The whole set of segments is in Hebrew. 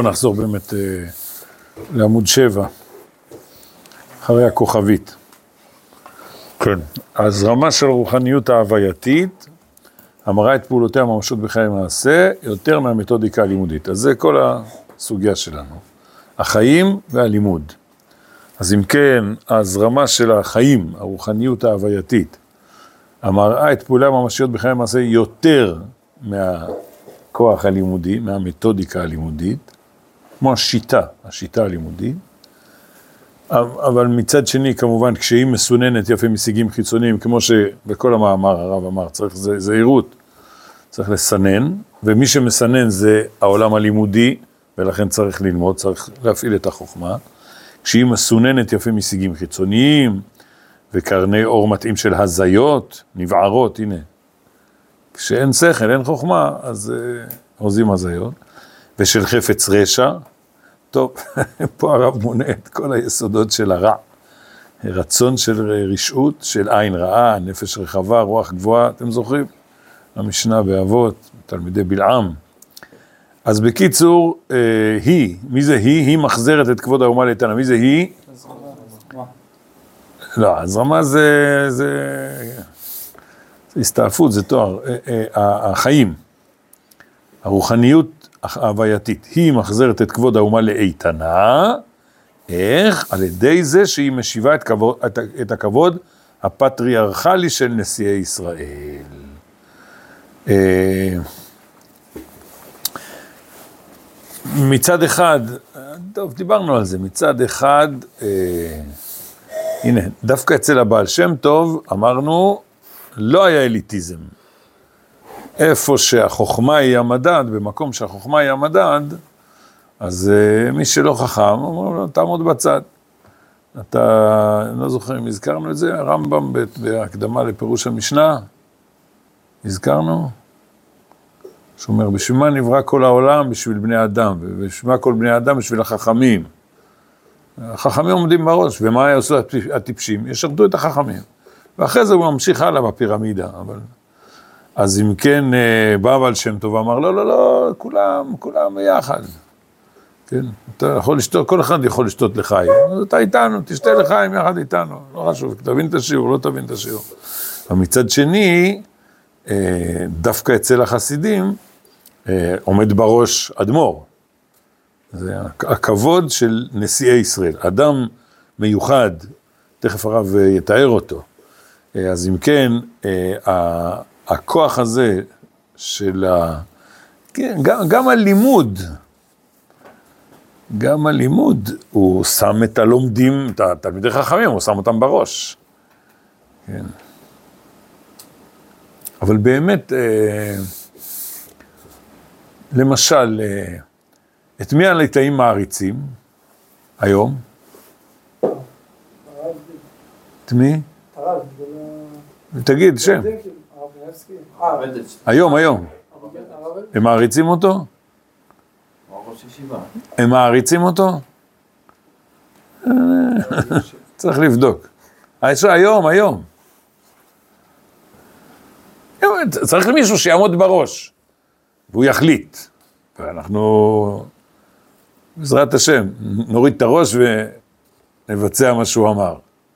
בואו נחזור באמת אה, לעמוד 7, אחרי הכוכבית. כן. אז רמה של רוחניות ההווייתית, המראה את פעולותיה הממשות בחיי מעשה, יותר מהמתודיקה הלימודית. אז זה כל הסוגיה שלנו, החיים והלימוד. אז אם כן, ההזרמה של החיים, הרוחניות ההווייתית, המראה את פעולי הממשיות בחיי מעשה יותר מהכוח הלימודי, מהמתודיקה הלימודית, כמו השיטה, השיטה הלימודית, אבל מצד שני, כמובן, כשהיא מסוננת יפה משיגים חיצוניים, כמו שבכל המאמר הרב אמר, צריך זהירות, צריך לסנן, ומי שמסנן זה העולם הלימודי, ולכן צריך ללמוד, צריך להפעיל את החוכמה. כשהיא מסוננת יפה משיגים חיצוניים, וקרני אור מתאים של הזיות, נבערות, הנה. כשאין שכל, אין חוכמה, אז uh, הוזים הזיות. ושל חפץ רשע, טוב, פה הרב מונה את כל היסודות של הרע. רצון של רשעות, של עין רעה, נפש רחבה, רוח גבוהה, אתם זוכרים? המשנה באבות, תלמידי בלעם. אז בקיצור, אה, היא, מי זה היא? היא מחזרת את כבוד האומה לאיתנה. מי זה היא? לא, הזרמה זה, זה, זה הסתעפות, זה תואר. אה, אה, החיים, הרוחניות ההווייתית, היא מחזרת את כבוד האומה לאיתנה, איך? על ידי זה שהיא משיבה את, כבוד, את, את הכבוד הפטריארכלי של נשיאי ישראל. אה, מצד אחד, טוב, דיברנו על זה, מצד אחד, אה, הנה, דווקא אצל הבעל שם טוב, אמרנו, לא היה אליטיזם. איפה שהחוכמה היא המדד, במקום שהחוכמה היא המדד, אז uh, מי שלא חכם, אומרים לו, תעמוד בצד. אתה, אני לא זוכר אם הזכרנו את זה, הרמב"ם בהקדמה לפירוש המשנה, הזכרנו? שאומר, בשביל מה נברא כל העולם? בשביל בני אדם, ובשביל מה כל בני אדם? בשביל החכמים. החכמים עומדים בראש, ומה יעשו הטיפשים? ישרתו את החכמים. ואחרי זה הוא ממשיך הלאה בפירמידה, אבל... אז אם כן, אה, בא בעל שם טוב ואמר, לא, לא, לא, כולם, כולם ביחד. כן, אתה יכול לשתות, כל אחד יכול לשתות לחיים. אז אתה איתנו, תשתה לחיים יחד איתנו, לא חשוב, תבין את השיעור, לא תבין את השיעור. ומצד שני, אה, דווקא אצל החסידים, אה, עומד בראש אדמו"ר. זה הכבוד של נשיאי ישראל. אדם מיוחד, תכף הרב יתאר אותו. אז אם כן, הכוח הזה של ה... כן, גם, גם הלימוד, גם הלימוד, הוא שם את הלומדים, את התלמידי חכמים, הוא שם אותם בראש. כן. אבל באמת, אה, למשל, אה, את מי הליטאים מעריצים היום? את מי? תגיד, שם. היום, היום. הם מעריצים אותו? הם מעריצים אותו? צריך לבדוק. היום, היום. צריך מישהו שיעמוד בראש, והוא יחליט. ואנחנו, בעזרת השם, נוריד את הראש ונבצע מה שהוא אמר,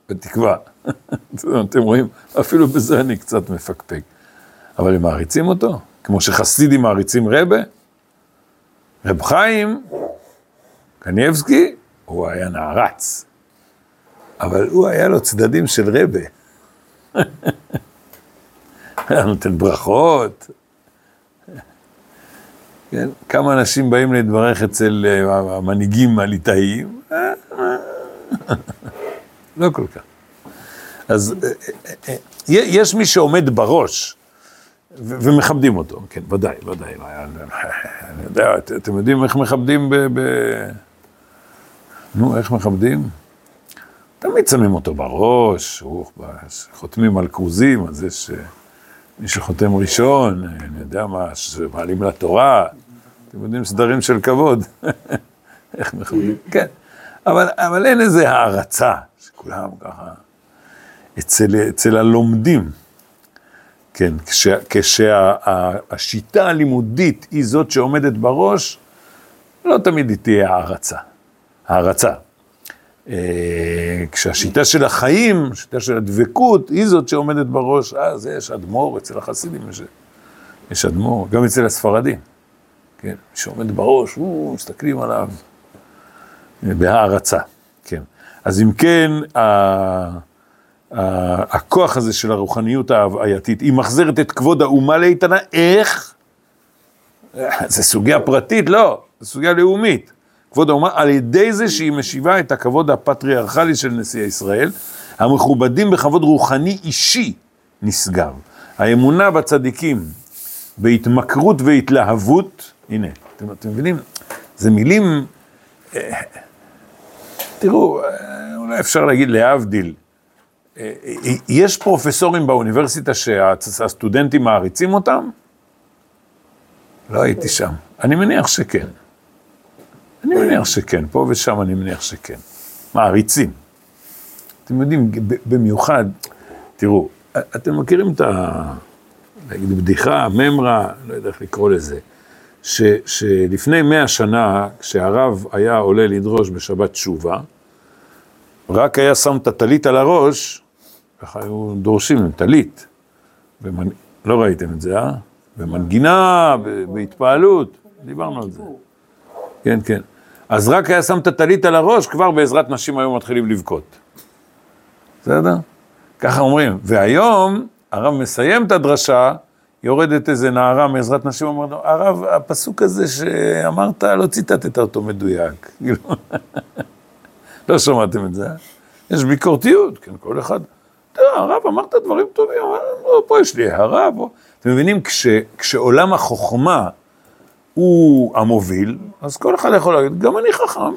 בתקווה. אתם רואים, אפילו בזה אני קצת מפקפק. אבל הם מעריצים אותו, כמו שחסידים מעריצים רבה. רב חיים קניאבסקי, הוא היה נערץ, אבל הוא היה לו צדדים של רבה. היה נותן ברכות. כן, כמה אנשים באים להתברך אצל אה, המנהיגים הליטאיים? לא כל כך. אז אה, אה, יש מי שעומד בראש, ומכבדים אותו, כן, ודאי, ודאי. אני יודע, אתם יודעים איך מכבדים ב... ב... נו, איך מכבדים? תמיד שמים אותו בראש, חותמים על כרוזים, אז יש מי שחותם ראשון, אני יודע מה, מעלים לתורה, אתם יודעים, סדרים של כבוד, איך מכבדים, כן. אבל, אבל אין איזה הערצה, שכולם ככה, אצל, אצל הלומדים. כן, כשה, הלימודית היא זאת שעומדת בראש, לא תמיד היא תהיה הערצה. הערצה. אה, כשהשיטה של החיים, השיטה של הדבקות, היא זאת שעומדת בראש, אז יש אדמו"ר, אצל החסידים יש, יש אדמו"ר, גם אצל הספרדים. כן, שעומד בראש, הוא, מסתכלים עליו בהערצה, כן. אז אם כן, ה, הכוח הזה של הרוחניות ההווייתית, היא מחזרת את כבוד האומה לאיתנה, איך? זה סוגיה פרטית? לא, זה סוגיה לאומית. כבוד האומה, על ידי זה שהיא משיבה את הכבוד הפטריארכלי של נשיאי ישראל, המכובדים בכבוד רוחני אישי נשגב. האמונה בצדיקים, בהתמכרות והתלהבות, הנה, אתם, אתם מבינים? זה מילים, אה, תראו, אה, אולי אפשר להגיד להבדיל, יש פרופסורים באוניברסיטה שהסטודנטים מעריצים אותם? לא הייתי שם. אני מניח שכן. אני מניח שכן, פה ושם אני מניח שכן. מעריצים. אתם יודעים, במיוחד, תראו, אתם מכירים את ה... נגיד בדיחה, ממרה, לא יודע איך לקרוא לזה, ש, שלפני מאה שנה, כשהרב היה עולה לדרוש בשבת תשובה, רק היה שם את הטלית על הראש, ככה היו דורשים עם טלית. במנ... לא ראיתם את זה, אה? במנגינה, בהתפעלות, דיברנו על זה. כן, כן. אז רק היה שם את הטלית על הראש, כבר בעזרת נשים היו מתחילים לבכות. בסדר? ככה אומרים. והיום, הרב מסיים את הדרשה, יורדת איזה נערה מעזרת נשים, אומר לו, הרב, הפסוק הזה שאמרת, לא ציטטת אותו מדויק. לא שמעתם את זה, אה? יש ביקורתיות, כן, כל אחד. תראה, הרב, אמרת דברים טובים, פה יש לי הערה, פה. אתם מבינים, כש, כשעולם החוכמה הוא המוביל, אז כל אחד יכול להגיד, גם אני חכם,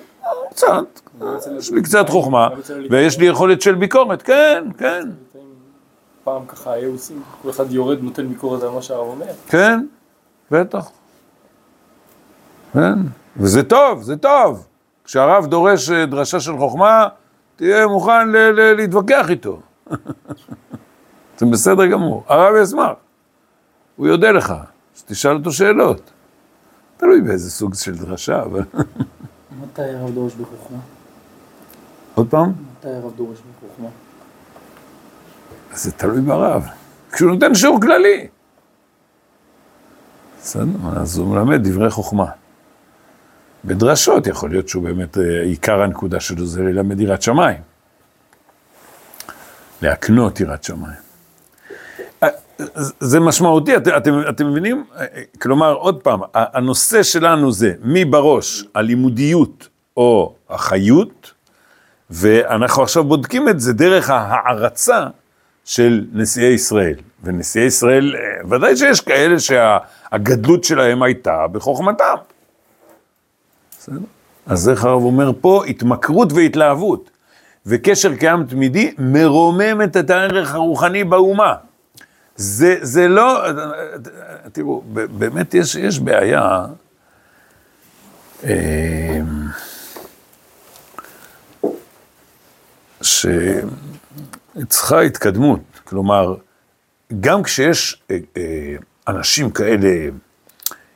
קצת, יש לי קצת חוכמה, ויש לי יכולת של ביקורת, כן, כן. פעם ככה היו עושים, כל אחד יורד, נותן ביקורת על מה שהרב אומר. כן, בטח. כן, וזה טוב, זה טוב. כשהרב דורש אה, דרשה של חוכמה, תהיה מוכן להתווכח איתו. זה בסדר גמור, הרב ישמח. הוא יודה לך, שתשאל אותו שאלות. תלוי באיזה סוג של דרשה, אבל... מתי הרב דורש בחוכמה? עוד פעם? מתי הרב דורש בחוכמה? זה תלוי ברב. כשהוא נותן שיעור כללי. בסדר, אז הוא מלמד דברי חוכמה. בדרשות יכול להיות שהוא באמת, אה, עיקר הנקודה שלו זה ללמד יראת שמיים. להקנות יראת שמיים. אה, זה משמעותי, את, אתם, אתם מבינים? אה, כלומר, עוד פעם, הנושא שלנו זה מי בראש, הלימודיות או החיות, ואנחנו עכשיו בודקים את זה דרך ההערצה של נשיאי ישראל. ונשיאי ישראל, אה, ודאי שיש כאלה שהגדלות שלהם הייתה בחוכמתם. בסדר? אז איך הרב אומר פה? התמכרות והתלהבות. וקשר קיים תמידי מרוממת את הערך הרוחני באומה. זה, זה לא, תראו, באמת יש, יש בעיה. אה, שצריכה התקדמות, כלומר, גם כשיש אה, אה, אנשים כאלה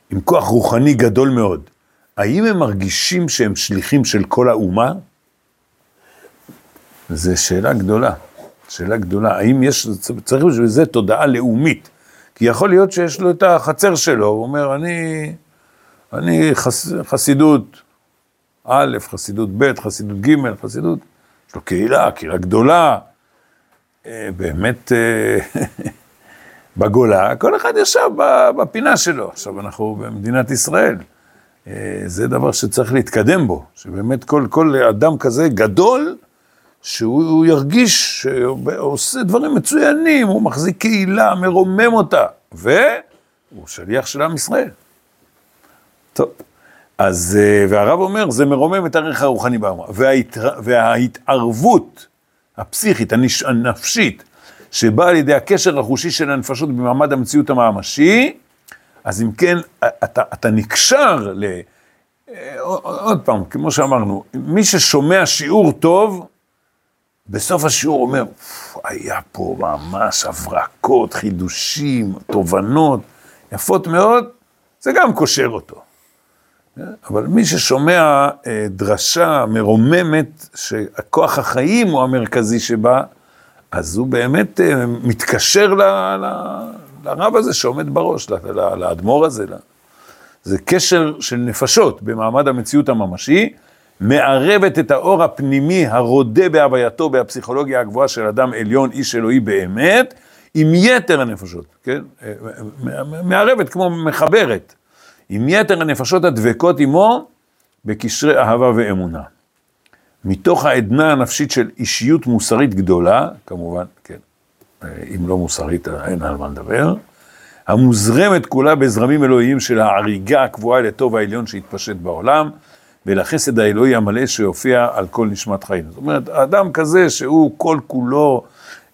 עם כוח רוחני גדול מאוד, האם הם מרגישים שהם שליחים של כל האומה? זו שאלה גדולה, שאלה גדולה. האם יש, צריך בשביל זה תודעה לאומית? כי יכול להיות שיש לו את החצר שלו, הוא אומר, אני, אני חס, חסידות א', חסידות ב', חסידות ג', חסידות, יש לו קהילה, קהילה גדולה, אה, באמת אה, בגולה, כל אחד ישב בפינה שלו. עכשיו אנחנו במדינת ישראל. אה, זה דבר שצריך להתקדם בו, שבאמת כל, כל אדם כזה גדול, שהוא ירגיש שהוא עושה דברים מצוינים, הוא מחזיק קהילה, מרומם אותה, והוא שליח של עם ישראל. טוב, אז, והרב אומר, זה מרומם את הערך הרוחני באומה, וההתר... וההתערבות הפסיכית, הנש... הנפשית, שבאה על ידי הקשר החושי של הנפשות במעמד המציאות הממשי, אז אם כן, אתה, אתה נקשר ל... עוד פעם, כמו שאמרנו, מי ששומע שיעור טוב, בסוף השיעור אומר, היה פה ממש הברקות, חידושים, תובנות, יפות מאוד, זה גם קושר אותו. אבל מי ששומע אה, דרשה מרוממת שהכוח החיים הוא המרכזי שבה, אז הוא באמת אה, מתקשר ל, ל, לרב הזה שעומד בראש, לאדמו"ר הזה. זה קשר של נפשות במעמד המציאות הממשי, מערבת את האור הפנימי הרודה בהווייתו בהפסיכולוגיה הגבוהה של אדם עליון, איש אלוהי באמת, עם יתר הנפשות, כן? מערבת כמו מחברת, עם יתר הנפשות הדבקות עמו בקשרי אהבה ואמונה. מתוך העדנה הנפשית של אישיות מוסרית גדולה, כמובן, כן, אם לא מוסרית אין על מה לדבר, המוזרמת כולה בזרמים אלוהיים של ההריגה הקבועה לטוב העליון שהתפשט בעולם, ולחסד האלוהי המלא שיופיע על כל נשמת חיים. זאת אומרת, אדם כזה שהוא כל כולו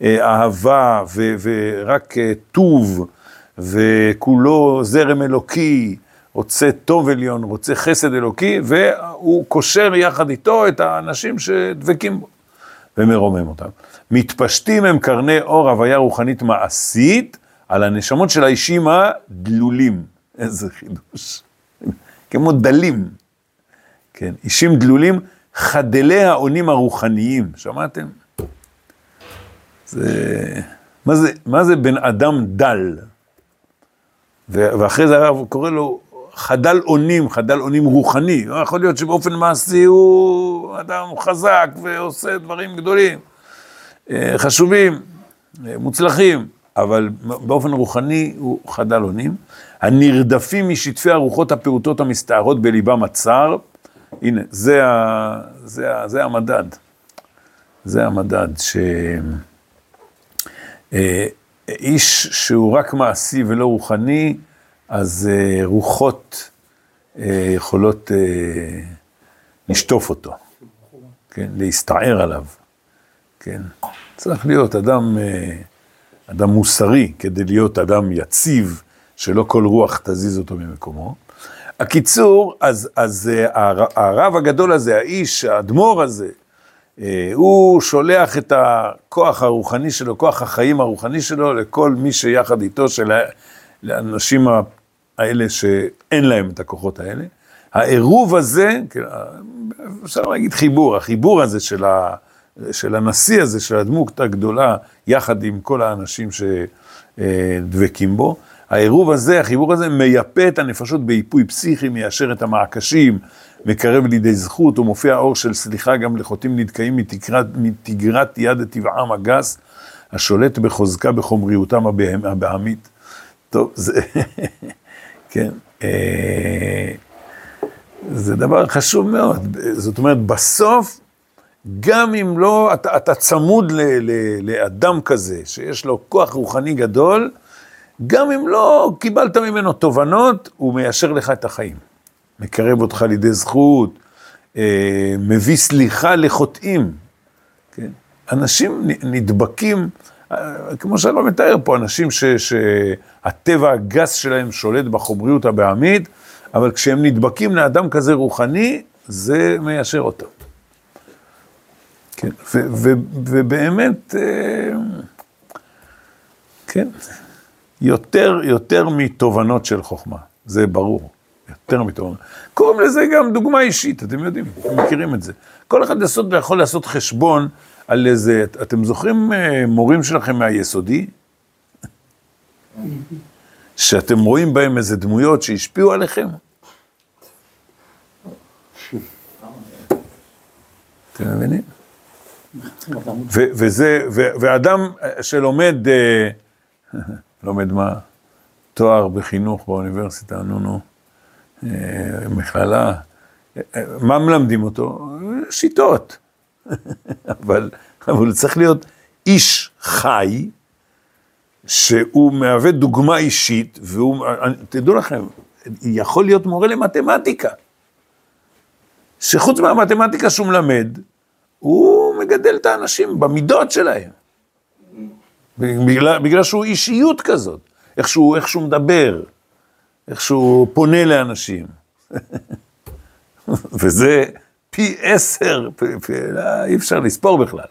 אה, אהבה ו- ורק אה, טוב, וכולו זרם אלוקי, רוצה טוב עליון, רוצה חסד אלוקי, והוא קושר יחד איתו את האנשים שדבקים בו ומרומם אותם. מתפשטים הם קרני אור הוויה רוחנית מעשית על הנשמות של האישים הדלולים. איזה חידוש. כמו דלים. כן, אישים דלולים, חדלי האונים הרוחניים, שמעתם? זה... מה זה, מה זה בן אדם דל? ואחרי זה הרב קורא לו חדל אונים, חדל אונים רוחני. יכול להיות שבאופן מעשי הוא אדם חזק ועושה דברים גדולים, אה, חשובים, אה, מוצלחים, אבל באופן רוחני הוא חדל אונים. הנרדפים משטפי הרוחות הפעוטות המסתערות בליבם הצר, הנה, זה, ה, זה, ה, זה המדד. זה המדד, שאיש אה, שהוא רק מעשי ולא רוחני, אז uh, רוחות uh, יכולות uh, לשטוף אותו, כן, להסתער עליו, כן. צריך להיות אדם, uh, אדם מוסרי כדי להיות אדם יציב, שלא כל רוח תזיז אותו ממקומו. הקיצור, אז, אז הרב הגדול הזה, האיש, האדמו"ר הזה, הוא שולח את הכוח הרוחני שלו, כוח החיים הרוחני שלו, לכל מי שיחד איתו, של האנשים האלה שאין להם את הכוחות האלה. העירוב הזה, כן, אפשר להגיד חיבור, החיבור הזה של, ה, של הנשיא הזה, של הדמות הגדולה, יחד עם כל האנשים שדבקים בו, העירוב הזה, החיבור הזה, מייפה את הנפשות ביפוי פסיכי, מיישר את המעקשים, מקרב לידי זכות, ומופיע אור של סליחה גם לחוטאים נתקעים מתגרת, מתגרת יד טבעם הגס, השולט בחוזקה בחומריותם הבהמית. טוב, זה... כן? אה, זה דבר חשוב מאוד. זאת אומרת, בסוף, גם אם לא, אתה, אתה צמוד ל, ל, לאדם כזה, שיש לו כוח רוחני גדול, גם אם לא קיבלת ממנו תובנות, הוא מיישר לך את החיים. מקרב אותך לידי זכות, אה, מביא סליחה לחוטאים. כן? אנשים נדבקים, כמו שאני לא מתאר פה, אנשים ש, שהטבע הגס שלהם שולט בחומריות הבעמית, אבל כשהם נדבקים לאדם כזה רוחני, זה מיישר אותם. כן, ו, ו, ובאמת, אה, כן, יותר, יותר מתובנות של חוכמה, זה ברור, יותר מתובנות. קוראים לזה גם דוגמה אישית, אתם יודעים, אתם מכירים את זה. כל אחד יכול לעשות חשבון על איזה, אתם זוכרים אה, מורים שלכם מהיסודי? שאתם רואים בהם איזה דמויות שהשפיעו עליכם? אתם מבינים? וזה, ואדם שלומד, אה, לומד מה? תואר בחינוך באוניברסיטה, נו נו, אה, מכללה, מה מלמדים אותו? שיטות. אבל, אבל צריך להיות איש חי, שהוא מהווה דוגמה אישית, והוא, תדעו לכם, יכול להיות מורה למתמטיקה, שחוץ מהמתמטיקה שהוא מלמד, הוא מגדל את האנשים במידות שלהם. בגלל, בגלל שהוא אישיות כזאת, איך שהוא, איך שהוא מדבר, איך שהוא פונה לאנשים. וזה פי עשר, לא, אי אפשר לספור בכלל.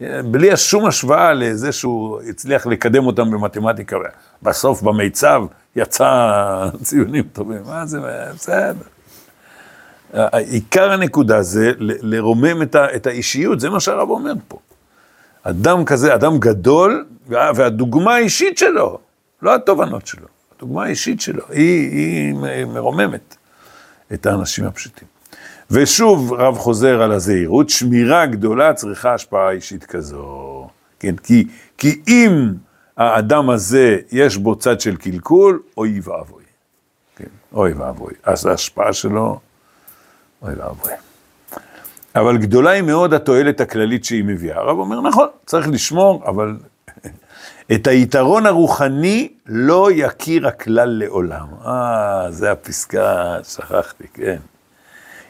בלי שום השוואה לזה שהוא הצליח לקדם אותם במתמטיקה, בסוף במיצב יצא ציונים טובים, מה זה, בסדר. עיקר הנקודה זה לרומם את האישיות, זה מה שהרב אומר פה. אדם כזה, אדם גדול, וה- והדוגמה האישית שלו, לא התובנות שלו, הדוגמה האישית שלו, היא, היא מרוממת את האנשים הפשוטים. ושוב, רב חוזר על הזהירות, שמירה גדולה צריכה השפעה אישית כזו. כן, כי, כי אם האדם הזה, יש בו צד של קלקול, אוי ואבוי. כן, אוי ואבוי. אז ההשפעה שלו, אוי ואבוי. אבל גדולה היא מאוד התועלת הכללית שהיא מביאה. הרב אומר, נכון, צריך לשמור, אבל את היתרון הרוחני לא יכיר הכלל לעולם. אה, זה הפסקה, שכחתי, כן.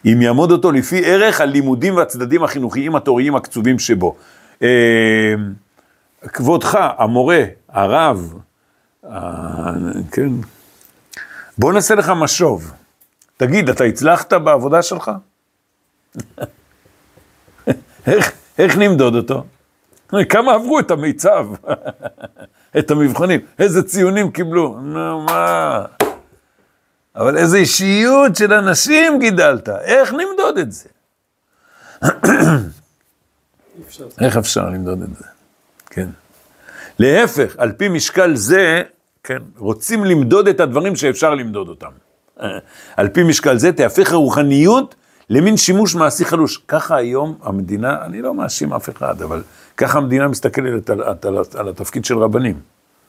אם יעמוד אותו לפי ערך הלימודים והצדדים החינוכיים התוריים הקצובים שבו. אה, כבודך, המורה, הרב, אה, כן, בוא נעשה לך משוב. תגיד, אתה הצלחת בעבודה שלך? איך, איך נמדוד אותו? כמה עברו את המיצב, את המבחנים, איזה ציונים קיבלו? נו, מה? אבל איזה אישיות של אנשים גידלת, איך נמדוד את זה? איך אפשר למדוד את זה? כן. להפך, על פי משקל זה, כן, רוצים למדוד את הדברים שאפשר למדוד אותם. על פי משקל זה תהפך הרוחניות למין שימוש מעשי חלוש. ככה היום המדינה, אני לא מאשים אף אחד, אבל ככה המדינה מסתכלת על, על, על, על התפקיד של רבנים.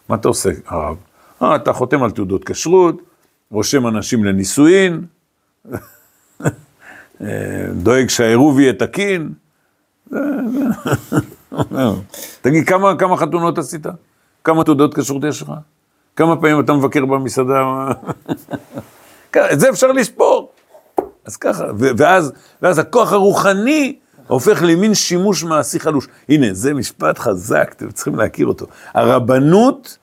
מה אתה עושה, הרב? אה, אתה חותם על תעודות כשרות, רושם אנשים לנישואין, אה, דואג שהעירוב יהיה תקין. תגיד, כמה, כמה חתונות עשית? כמה תעודות כשרות יש לך? כמה פעמים אתה מבקר במסעדה? את זה אפשר לספור. אז ככה, ואז, ואז הכוח הרוחני הופך למין שימוש מעשי חלוש. הנה, זה משפט חזק, אתם צריכים להכיר אותו. הרבנות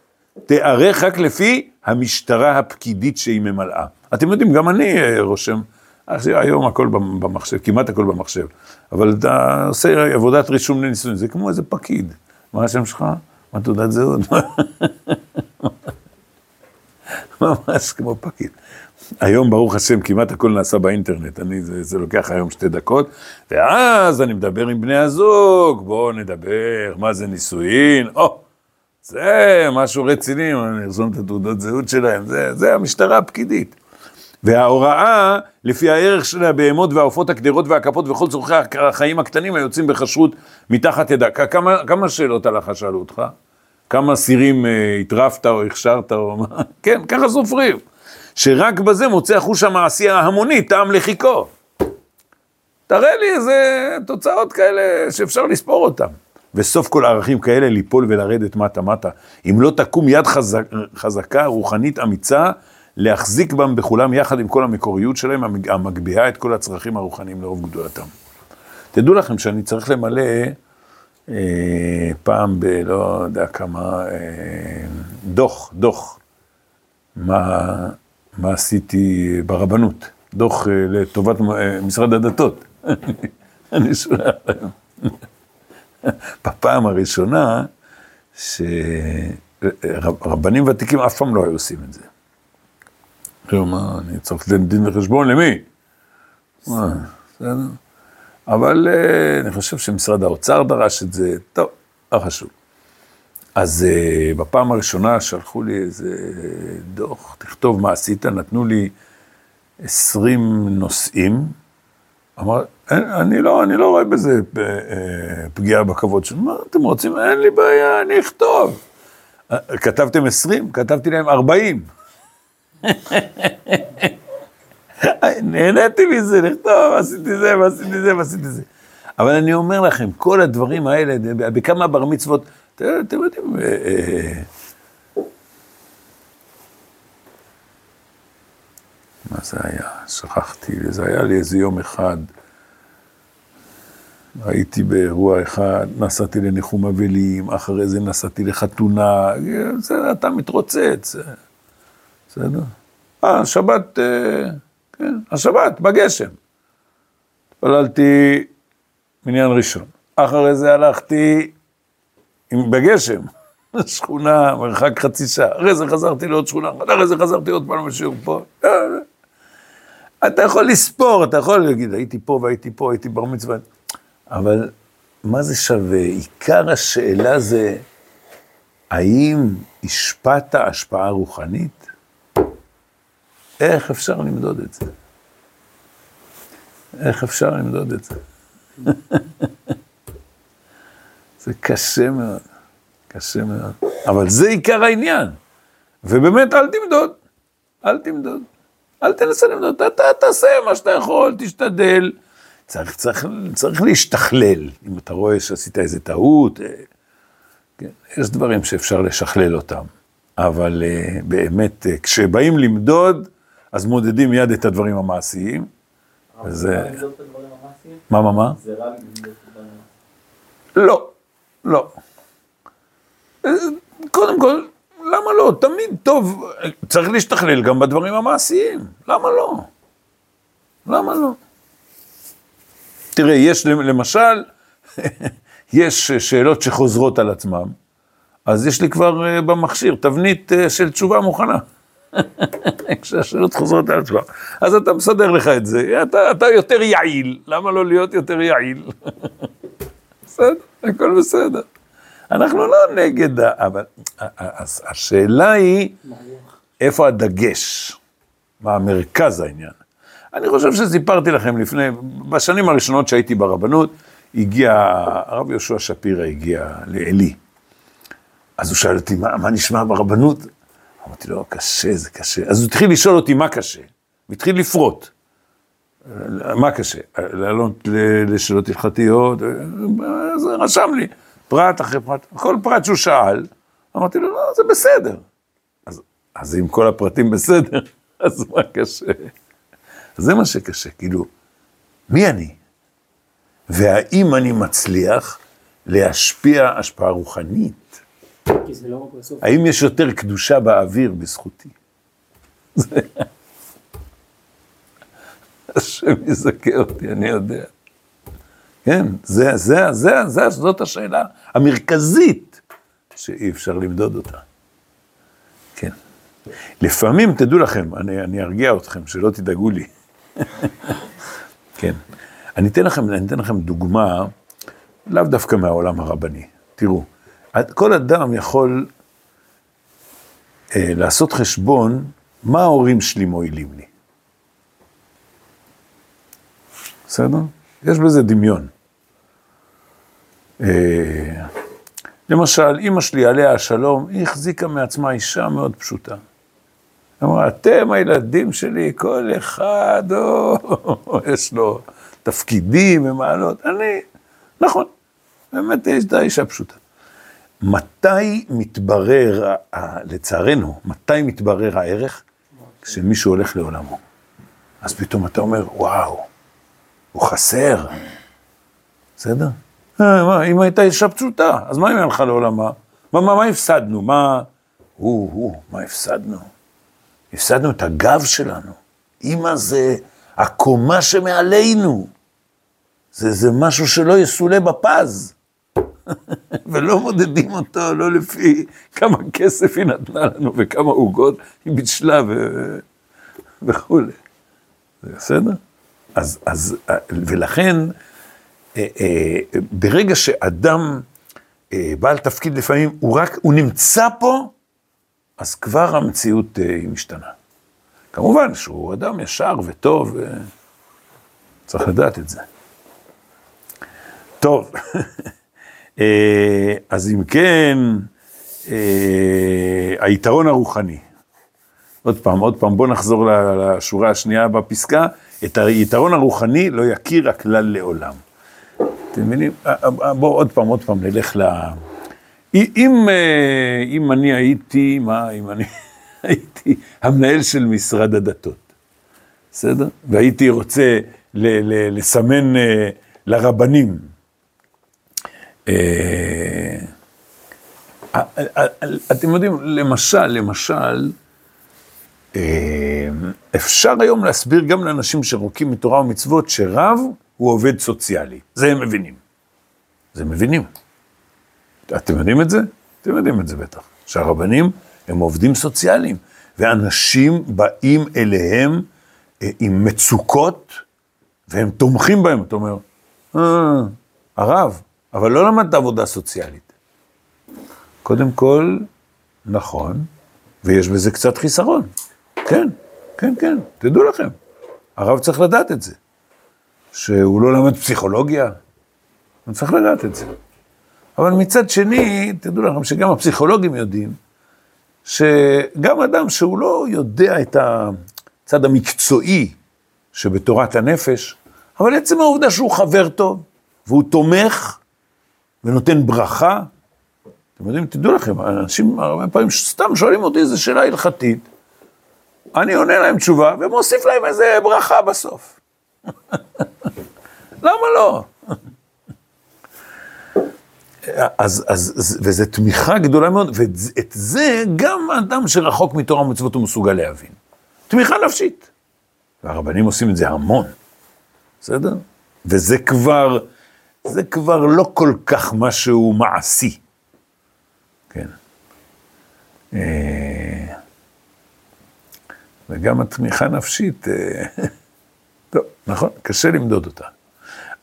תיערך רק לפי המשטרה הפקידית שהיא ממלאה. אתם יודעים, גם אני אה, רושם, היום הכל במחשב, כמעט הכל במחשב, אבל אתה עושה עבודת רישום לנישואים, זה כמו איזה פקיד. מה השם שלך? מה תעודת זהות? ממש כמו פקיד. היום, ברוך השם, כמעט הכל נעשה באינטרנט, אני, זה, זה לוקח היום שתי דקות, ואז אני מדבר עם בני הזוג, בואו נדבר, מה זה נישואין, או, זה משהו רציני, אני ארזום את התעודות זהות שלהם, זה, זה המשטרה הפקידית. וההוראה, לפי הערך של הבהמות והעופות הקדרות והכפות וכל צורכי החיים הקטנים היוצאים בכשרות מתחת ידה. כמה, כמה שאלות הלכה שאלו אותך? כמה סירים אה, הטרפת או הכשרת או מה? כן, ככה סופרים. שרק בזה מוצא החוש המעשי ההמוני טעם לחיקו. תראה לי איזה תוצאות כאלה שאפשר לספור אותן. וסוף כל ערכים כאלה ליפול ולרדת מטה-מטה. אם לא תקום יד חזק, חזקה, רוחנית אמיצה, להחזיק בם בכולם יחד עם כל המקוריות שלהם, המגביהה את כל הצרכים הרוחניים לרוב גדולתם. תדעו לכם שאני צריך למלא אה, פעם ב... לא יודע כמה... אה, דוח, דוח. מה, מה עשיתי ברבנות. דוח אה, לטובת אה, משרד הדתות. אני להם. בפעם הראשונה, שרבנים ותיקים אף פעם לא היו עושים את זה. מה, אני צריך לתת דין וחשבון למי? אבל אה, אני חושב שמשרד האוצר דרש את זה, טוב, לא חשוב. אז uh, בפעם הראשונה שלחו לי איזה דוח, תכתוב מה עשית, נתנו לי 20 נושאים. אמר, אני לא, אני לא רואה בזה פגיעה בכבוד שלו. מה אתם רוצים? אין לי בעיה, אני אכתוב. כתבתם 20? כתבתי להם 40. נהניתי מזה, לכתוב, עשיתי זה, ועשיתי זה, ועשיתי זה. אבל אני אומר לכם, כל הדברים האלה, בכמה בר מצוות, אתם יודעים, מה זה היה? שכחתי, זה היה לי איזה יום אחד, הייתי באירוע אחד, נסעתי לניחום אבלים, אחרי זה נסעתי לחתונה, זה, אתה מתרוצץ, בסדר? אה, שבת, כן, השבת, בגשם. התפללתי מניין ראשון. אחרי זה הלכתי בגשם, שכונה, מרחק חצי שעה. אחרי זה חזרתי לעוד שכונה אחרי זה חזרתי עוד פעם לשיעור פה. אתה יכול לספור, אתה יכול להגיד, הייתי פה והייתי פה, הייתי בר מצווה, אבל מה זה שווה? עיקר השאלה זה, האם השפעת השפעה רוחנית? איך אפשר למדוד את זה? איך אפשר למדוד את זה? זה קשה מאוד, קשה מאוד. אבל זה עיקר העניין. ובאמת, אל תמדוד, אל תמדוד. אל תנסה למדוד, אתה תעשה מה שאתה יכול, תשתדל. צריך, צריך, צריך להשתכלל, אם אתה רואה שעשית איזה טעות, אה, כן, יש דברים שאפשר לשכלל אותם, אבל uh, באמת, uh, כשבאים למדוד, אז מודדים מיד את הדברים המעשיים. וזה... מה, מה, מה? זה רע למדוד את הדברים לא, לא. קודם כל, למה לא? תמיד טוב, צריך להשתכלל גם בדברים המעשיים, למה לא? למה לא? תראה, יש למשל, יש שאלות שחוזרות על עצמם, אז יש לי כבר אה, במכשיר תבנית אה, של תשובה מוכנה. כשהשאלות חוזרות על עצמם. אז אתה מסדר לך את זה, אתה, אתה יותר יעיל, למה לא להיות יותר יעיל? בסדר, הכל בסדר. אנחנו לא נגד, אבל השאלה היא, איפה הדגש? מה המרכז העניין? אני חושב שסיפרתי לכם לפני, בשנים הראשונות שהייתי ברבנות, הגיע, הרב יהושע שפירא הגיע לעלי. אז הוא שאל אותי, מה, מה נשמע ברבנות? אמרתי לו, קשה, זה קשה. אז הוא התחיל לשאול אותי מה קשה, והתחיל לפרוט. מה קשה? לעלות לשאלות הלכתיות, אז רשם לי, פרט אחרי פרט, כל פרט שהוא שאל, אמרתי לו, לא, זה בסדר. אז, אז אם כל הפרטים בסדר, אז מה קשה? זה מה שקשה, כאילו, מי אני? והאם אני מצליח להשפיע השפעה רוחנית? לא. האם יש יותר קדושה באוויר בזכותי? השם יזכה אותי, אני יודע. כן, זה, זה, זה, זה, זאת השאלה המרכזית שאי אפשר למדוד אותה. כן. לפעמים, תדעו לכם, אני, אני ארגיע אתכם, שלא תדאגו לי. כן. אני אתן לכם, אני אתן לכם דוגמה, לאו דווקא מהעולם הרבני. תראו, כל אדם יכול אה, לעשות חשבון מה ההורים שלי מועילים לי. בסדר? יש בזה דמיון. אה, למשל, אימא שלי, עליה השלום, היא החזיקה מעצמה אישה מאוד פשוטה. היא אמרה, אתם הילדים שלי, כל אחד, או, יש לו תפקידים ומעלות. אני, נכון, באמת הייתה אישה פשוטה. מתי מתברר, לצערנו, מתי מתברר הערך? כשמישהו הולך לעולמו. אז פתאום אתה אומר, וואו, הוא חסר. בסדר? אה, אם הייתה אישה פשוטה, אז מה אם הלכה לעולמה? מה, מה, מה הפסדנו? מה... הוא, הוא, מה הפסדנו? הפסדנו את הגב שלנו. אמא זה הקומה שמעלינו. זה, זה משהו שלא יסולא בפז. ולא מודדים אותו, לא לפי כמה כסף היא נתנה לנו וכמה עוגות היא בישלה ו... וכולי. זה בסדר? אז, אז, ולכן, אה, אה, ברגע שאדם אה, בעל תפקיד לפעמים, הוא רק, הוא נמצא פה, אז כבר המציאות אה, היא משתנה. כמובן שהוא אדם ישר וטוב, אה, צריך לדעת את זה. טוב, אה, אז אם כן, אה, היתרון הרוחני. עוד פעם, עוד פעם, בואו נחזור לשורה השנייה בפסקה. את היתרון הרוחני לא יכיר הכלל לעולם. אתם מבינים? בואו עוד פעם, עוד פעם, נלך ל... אם, אה, אם אני הייתי, מה, אם אני הייתי המנהל של משרד הדתות, בסדר? והייתי רוצה ל, ל, לסמן אה, לרבנים, אה, אתם יודעים, למשל, למשל, אפשר היום להסביר גם לאנשים שרוקים מתורה ומצוות שרב הוא עובד סוציאלי. זה הם מבינים. זה הם מבינים. אתם יודעים את זה? אתם יודעים את זה בטח. שהרבנים הם עובדים סוציאליים, ואנשים באים אליהם אה, עם מצוקות, והם תומכים בהם, אתה אומר, אה, הרב, אבל לא למדת עבודה סוציאלית. קודם כל, נכון, ויש בזה קצת חיסרון. כן, כן, כן, תדעו לכם. הרב צריך לדעת את זה. שהוא לא למד פסיכולוגיה, הוא צריך לדעת את זה. אבל מצד שני, תדעו לכם שגם הפסיכולוגים יודעים, שגם אדם שהוא לא יודע את הצד המקצועי שבתורת הנפש, אבל עצם העובדה שהוא חבר טוב, והוא תומך, ונותן ברכה, אתם יודעים, תדעו לכם, אנשים הרבה פעמים סתם שואלים אותי איזו שאלה הלכתית, אני עונה להם תשובה ומוסיף להם איזה ברכה בסוף. למה לא? אז, אז, וזו תמיכה גדולה מאוד, ואת זה גם אדם שרחוק מתורה ומצוות הוא מסוגל להבין. תמיכה נפשית. והרבנים עושים את זה המון, בסדר? וזה כבר, זה כבר לא כל כך משהו מעשי. כן. אה, וגם התמיכה נפשית, אה, טוב, נכון, קשה למדוד אותה.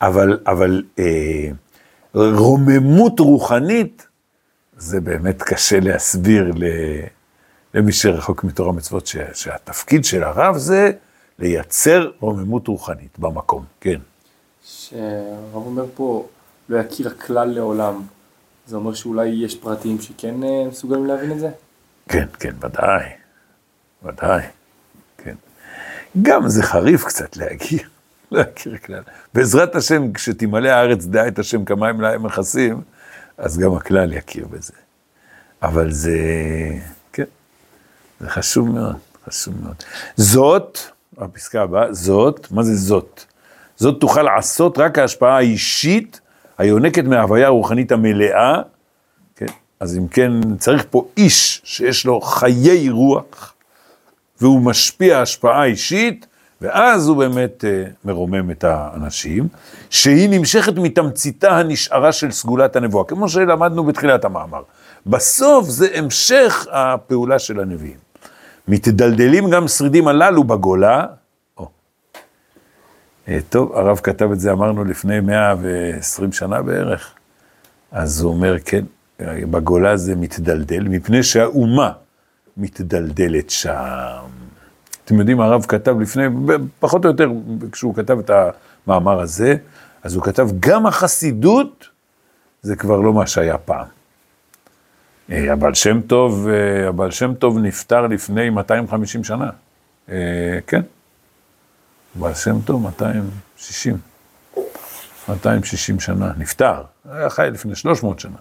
אבל, אבל אה, רוממות רוחנית, זה באמת קשה להסביר למי שרחוק מתורה מצוות, שהתפקיד של הרב זה לייצר רוממות רוחנית במקום, כן. שהרב אומר פה, לא יכיר הכלל לעולם, זה אומר שאולי יש פרטים שכן אה, מסוגלים להבין את זה? כן, כן, ודאי, ודאי. גם זה חריף קצת להכיר, להכיר כלל. בעזרת השם, כשתמלא הארץ דעה את השם כמים להם מכסים, אז גם הכלל יכיר בזה. אבל זה, כן, זה חשוב מאוד, חשוב מאוד. זאת, הפסקה הבאה, זאת, מה זה זאת? זאת תוכל לעשות רק ההשפעה האישית היונקת מההוויה הרוחנית המלאה, כן? אז אם כן, צריך פה איש שיש לו חיי רוח, והוא משפיע השפעה אישית, ואז הוא באמת uh, מרומם את האנשים, שהיא נמשכת מתמציתה הנשארה של סגולת הנבואה, כמו שלמדנו בתחילת המאמר. בסוף זה המשך הפעולה של הנביאים. מתדלדלים גם שרידים הללו בגולה, אה, טוב, הרב כתב את זה, אמרנו, לפני 120 שנה בערך. אז הוא אומר, כן, בגולה זה מתדלדל, מפני שהאומה מתדלדלת שם. אתם יודעים, הרב כתב לפני, פחות או יותר, כשהוא כתב את המאמר הזה, אז הוא כתב, גם החסידות זה כבר לא מה שהיה פעם. אה, הבעל שם טוב, אה, הבעל שם טוב נפטר לפני 250 שנה. כן, בעל שם טוב, 260, 260 שנה, נפטר, היה חי לפני 300 שנה.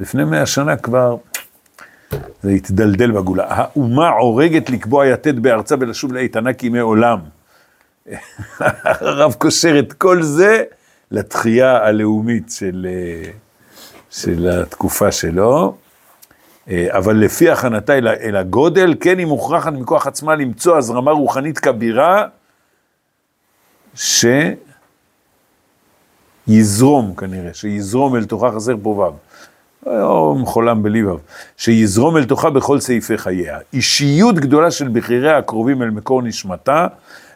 לפני 100 שנה כבר זה התדלדל בגולה. האומה עורגת לקבוע יתד בארצה ולשוב לאיתנה כימי עולם. הרב קושר את כל זה לתחייה הלאומית של, של התקופה שלו. אבל לפי הכנתה אל הגודל, כן היא מוכרחת מכוח עצמה למצוא הזרמה רוחנית כבירה שיזרום כנראה, שיזרום אל תוכה חסר פה ו', או מחולם בלי ו', שיזרום אל תוכה בכל סעיפי חייה. אישיות גדולה של בחיריה הקרובים אל מקור נשמתה,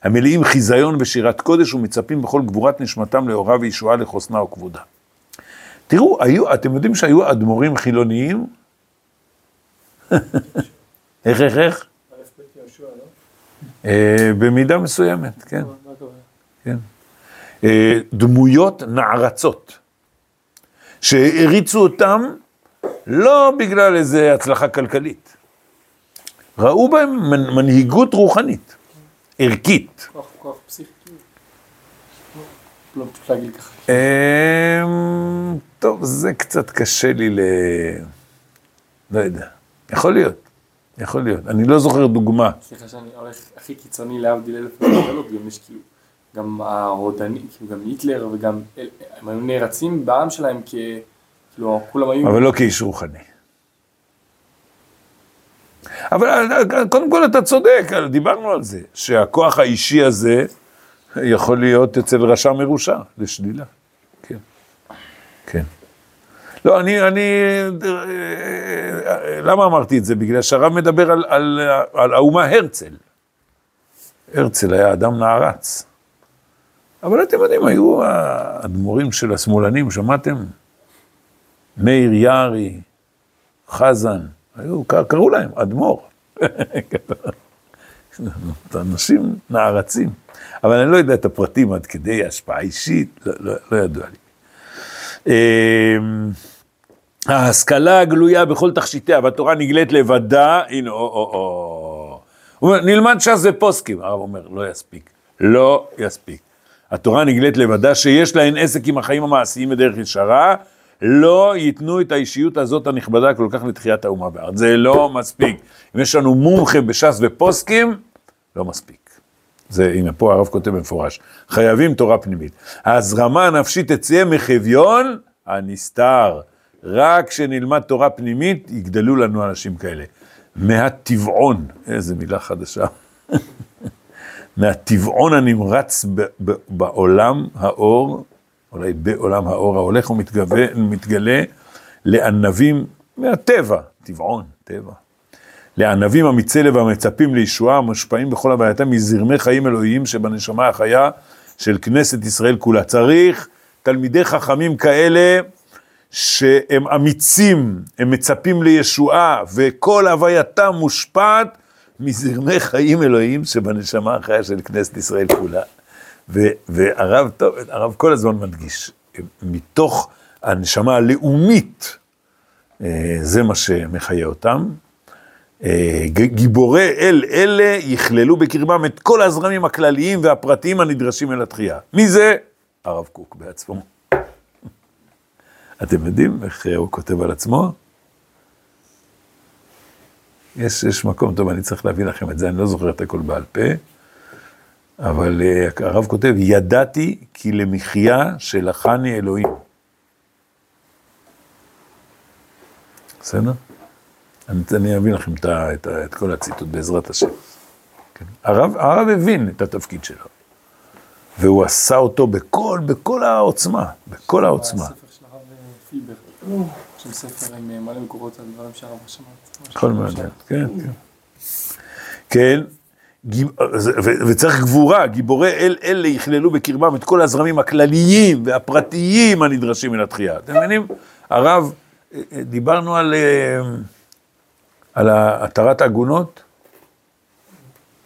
המלאים חיזיון ושירת קודש ומצפים בכל גבורת נשמתם לאורה וישועה לחוסנה וכבודה. תראו, היו, אתם יודעים שהיו אדמו"רים חילוניים? איך, איך, איך? אה, במידה מסוימת, כן. כן? אה, דמויות נערצות, שהריצו אותם לא בגלל איזה הצלחה כלכלית, ראו בהם מנהיגות רוחנית, ערכית. כוח, כוח פסיכי. לא פשוט להגיד ככה. אמ, טוב, זה קצת קשה לי ל... לא יודע. יכול להיות. יכול להיות. אני לא זוכר דוגמה. סליחה שאני הולך הכי קיצוני להבדיל אלף אלף גם יש כאילו גם הרודנים, כאילו גם היטלר וגם, הם היו נערצים בעם שלהם כ... כאילו, כולם היו... אבל לא כאיש רוחני. אבל קודם כל אתה צודק, דיברנו על זה, שהכוח האישי הזה יכול להיות אצל רשע מרושע, לשלילה. כן, כן. לא, אני, אני, למה אמרתי את זה? בגלל שהרב מדבר על, על, על האומה הרצל. הרצל היה אדם נערץ. אבל אתם יודעים, היו האדמו"רים של השמאלנים, שמעתם? מאיר יערי, חזן, היו, קראו להם אדמו"ר. אנשים נערצים. אבל אני לא יודע את הפרטים עד כדי השפעה אישית, לא, לא, לא ידוע לי. אמ, ההשכלה הגלויה בכל תכשיטיה, והתורה נגלית לבדה, הנה, או, או, או. הוא אומר, נלמד ש"ס ופוסקים. הרב אומר, לא יספיק. לא יספיק. התורה נגלית לבדה, שיש להן עסק עם החיים המעשיים בדרך ישרה, לא ייתנו את האישיות הזאת הנכבדה כל כך לתחיית האומה בארץ. זה לא מספיק. אם יש לנו מומחה בש"ס ופוסקים, לא מספיק. זה, הנה פה הרב כותב במפורש, חייבים תורה פנימית. ההזרמה הנפשית תצא מחביון הנסתר. רק כשנלמד תורה פנימית, יגדלו לנו אנשים כאלה. מהטבעון, איזה מילה חדשה. מהטבעון הנמרץ בעולם האור, אולי בעולם האור ההולך ומתגלה לענבים מהטבע, טבעון, טבע. לענבים אמיצי לב המצפים לישועה, המושפעים בכל הווייתם מזרמי חיים אלוהיים שבנשמה החיה של כנסת ישראל כולה. צריך תלמידי חכמים כאלה שהם אמיצים, הם מצפים לישועה, וכל הווייתם מושפעת מזרמי חיים אלוהיים שבנשמה החיה של כנסת ישראל כולה. והרב טוב, הרב כל הזמן מדגיש, מתוך הנשמה הלאומית, אה, זה מה שמחיה אותם. אה, גיבורי אל אלה יכללו בקרבם את כל הזרמים הכלליים והפרטיים הנדרשים אל התחייה. מי זה? הרב קוק בעצמו. אתם יודעים איך הוא כותב על עצמו? יש, יש מקום טוב, אני צריך להביא לכם את זה, אני לא זוכר את הכל בעל פה, אבל uh, הרב כותב, ידעתי כי למחיה שלחני אלוהים. בסדר? אני, אני אביא לכם את, את, את כל הציטוט בעזרת השם. כן. הרב, הרב הבין את התפקיד שלו, והוא עשה אותו בכל, בכל העוצמה, בכל העוצמה. הספר של הרב פילבר, שם ספר עם מלא מקורות על דברים שהרב שמע. הכל מעניין, כן, כן. כן, וצריך גבורה, גיבורי אל אלה יכללו בקרבם את כל הזרמים הכלליים והפרטיים הנדרשים מן התחייה. אתם מבינים? הרב, אה, אה, דיברנו על, אה, על התרת עגונות?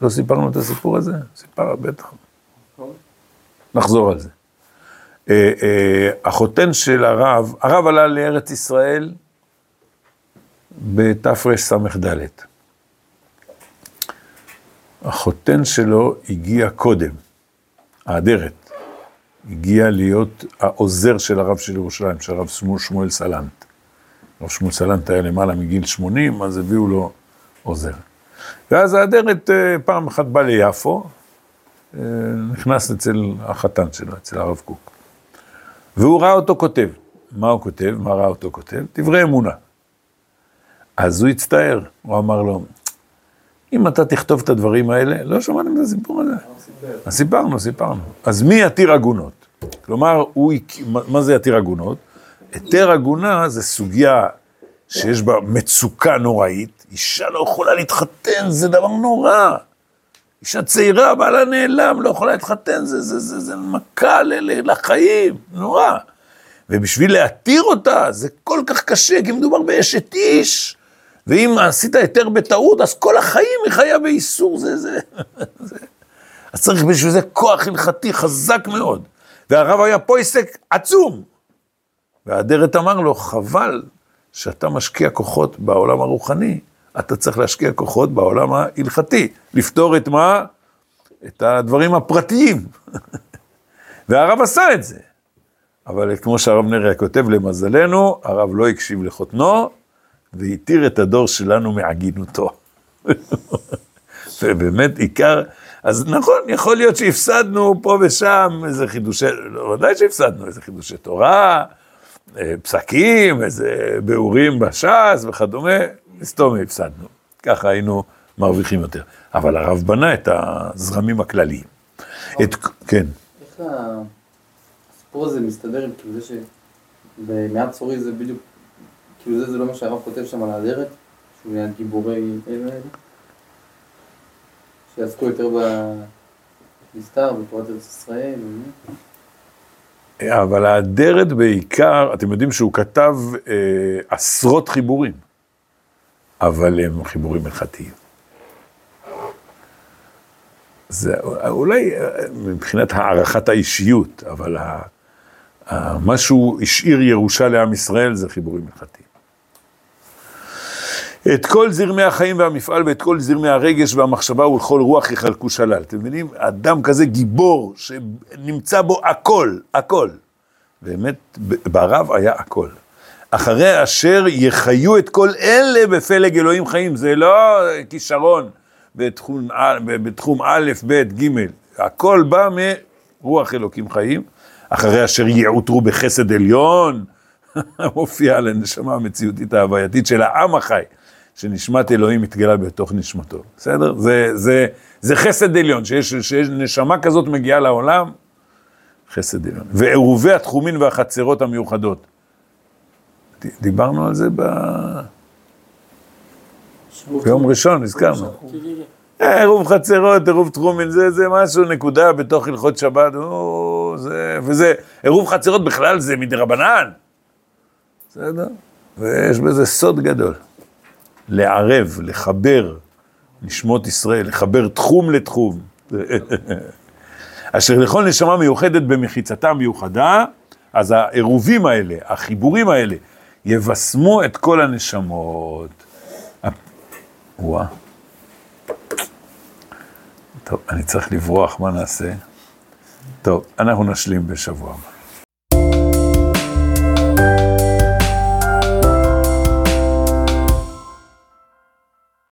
לא סיפרנו את הסיפור הזה? סיפר, בטח. נחזור על זה. החותן של הרב, הרב עלה לארץ ישראל בתרס"ד. החותן שלו הגיע קודם, האדרת, הגיע להיות העוזר של הרב של ירושלים, של הרב שמואל סלנט. הרב שמואל סלנט היה למעלה מגיל 80, אז הביאו לו עוזר. ואז האדרת אה, פעם אחת בא ליפו, אה, נכנס אצל החתן שלו, אצל הרב קוק. והוא ראה אותו כותב. מה הוא כותב? מה ראה אותו כותב? דברי אמונה. אז הוא הצטער, הוא אמר לו, אם אתה תכתוב את הדברים האלה, לא שמעתם את הסיפור הזה? אז סיפרנו, סיפרנו. אז מי יתיר עגונות? כלומר, הוא, מה זה יתיר עגונות? היתר עגונה זה סוגיה שיש בה מצוקה נוראית, אישה לא יכולה להתחתן, זה דבר נורא. אישה צעירה, בעלה נעלם, לא יכולה להתחתן, זה, זה, זה, זה מכה לחיים, נורא. ובשביל להתיר אותה, זה כל כך קשה, כי מדובר באשת איש. ואם עשית היתר בטעות, אז כל החיים היא חיה באיסור, זה, זה, זה. אז צריך בשביל זה כוח הלכתי חזק מאוד. והרב היה פה עסק עצום. והאדרת אמר לו, חבל שאתה משקיע כוחות בעולם הרוחני, אתה צריך להשקיע כוחות בעולם ההלכתי, לפתור את מה? את הדברים הפרטיים. והרב עשה את זה. אבל כמו שהרב נריה כותב, למזלנו, הרב לא הקשיב לחותנו, והתיר את הדור שלנו מעגינותו. ובאמת עיקר, אז נכון, יכול להיות שהפסדנו פה ושם איזה חידושי, לא, ודאי שהפסדנו איזה חידושי תורה, אה, פסקים, איזה ביאורים בש"ס וכדומה, מסתום הפסדנו. ככה היינו מרוויחים יותר. אבל הרב בנה את הזרמים הכלליים. את, כן. איך הסיפור הזה מסתדר עם כאילו זה שבמעט צורי זה בדיוק כאילו זה, זה לא מה שהרב כותב שם על האדרת, שהוא ליד גיבורי אלה האלה? שיעסקו יותר נסתר בתורת ארץ ישראל. אבל האדרת בעיקר, אתם יודעים שהוא כתב אה, עשרות חיבורים, אבל הם חיבורים הלכתיים. זה אולי אה, מבחינת הערכת האישיות, אבל ה, ה, מה שהוא השאיר ירושה לעם ישראל זה חיבורים הלכתיים. את כל זרמי החיים והמפעל ואת כל זרמי הרגש והמחשבה ולכל רוח יחלקו שלל. אתם מבינים? אדם כזה גיבור שנמצא בו הכל, הכל. באמת, ברב היה הכל. אחרי אשר יחיו את כל אלה בפלג אלוהים חיים, זה לא כישרון בתחום, בתחום א', ב', ג', הכל בא מרוח אלוקים חיים. אחרי אשר יעוטרו בחסד עליון, מופיע על הנשמה המציאותית ההווייתית של העם החי. שנשמת אלוהים מתגלה בתוך נשמתו, בסדר? זה, זה, זה חסד עליון, שיש, שיש נשמה כזאת מגיעה לעולם, חסד עליון. ועירובי התחומים והחצרות המיוחדות. דיברנו על זה ב... ביום ראשון, הזכרנו. אה, עירוב חצרות, עירוב תחומין, זה, זה משהו, נקודה בתוך הלכות שבת, או, זה, וזה, עירוב חצרות בכלל זה מדרבנן, בסדר? ויש בזה סוד גדול. לערב, לחבר נשמות ישראל, לחבר תחום לתחום. אשר לכל נשמה מיוחדת במחיצתה מיוחדה, אז העירובים האלה, החיבורים האלה, יבשמו את כל הנשמות. וואה. טוב, אני צריך לברוח, מה נעשה? טוב, אנחנו נשלים בשבוע הבא.